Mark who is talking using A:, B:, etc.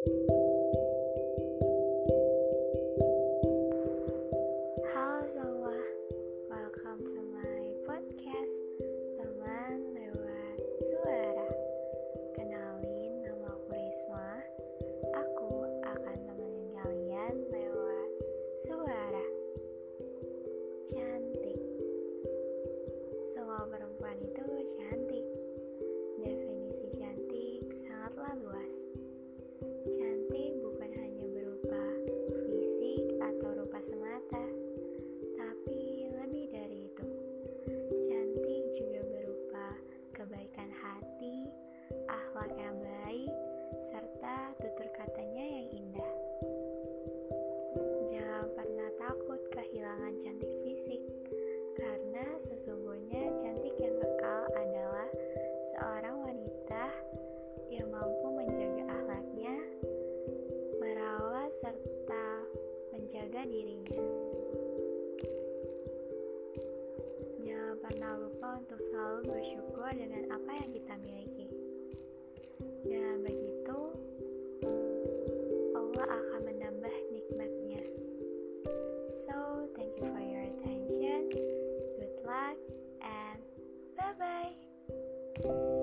A: Halo semua, welcome to my podcast Teman lewat suara. Kenalin nama aku Risma. Aku akan temenin kalian lewat suara. Cantik. Semua perempuan itu cantik. Definisi cantik sangatlah luas Cantik bukan hanya berupa fisik atau rupa semata, tapi lebih dari itu. Cantik juga berupa kebaikan hati, akhlak yang baik, serta tutur katanya yang indah. Jangan pernah takut kehilangan cantik fisik, karena sesungguhnya cantik yang kekal adalah seorang serta menjaga dirinya. Jangan pernah lupa untuk selalu bersyukur dengan apa yang kita miliki. Dengan begitu, Allah akan menambah nikmatnya. So, thank you for your attention. Good luck and bye-bye.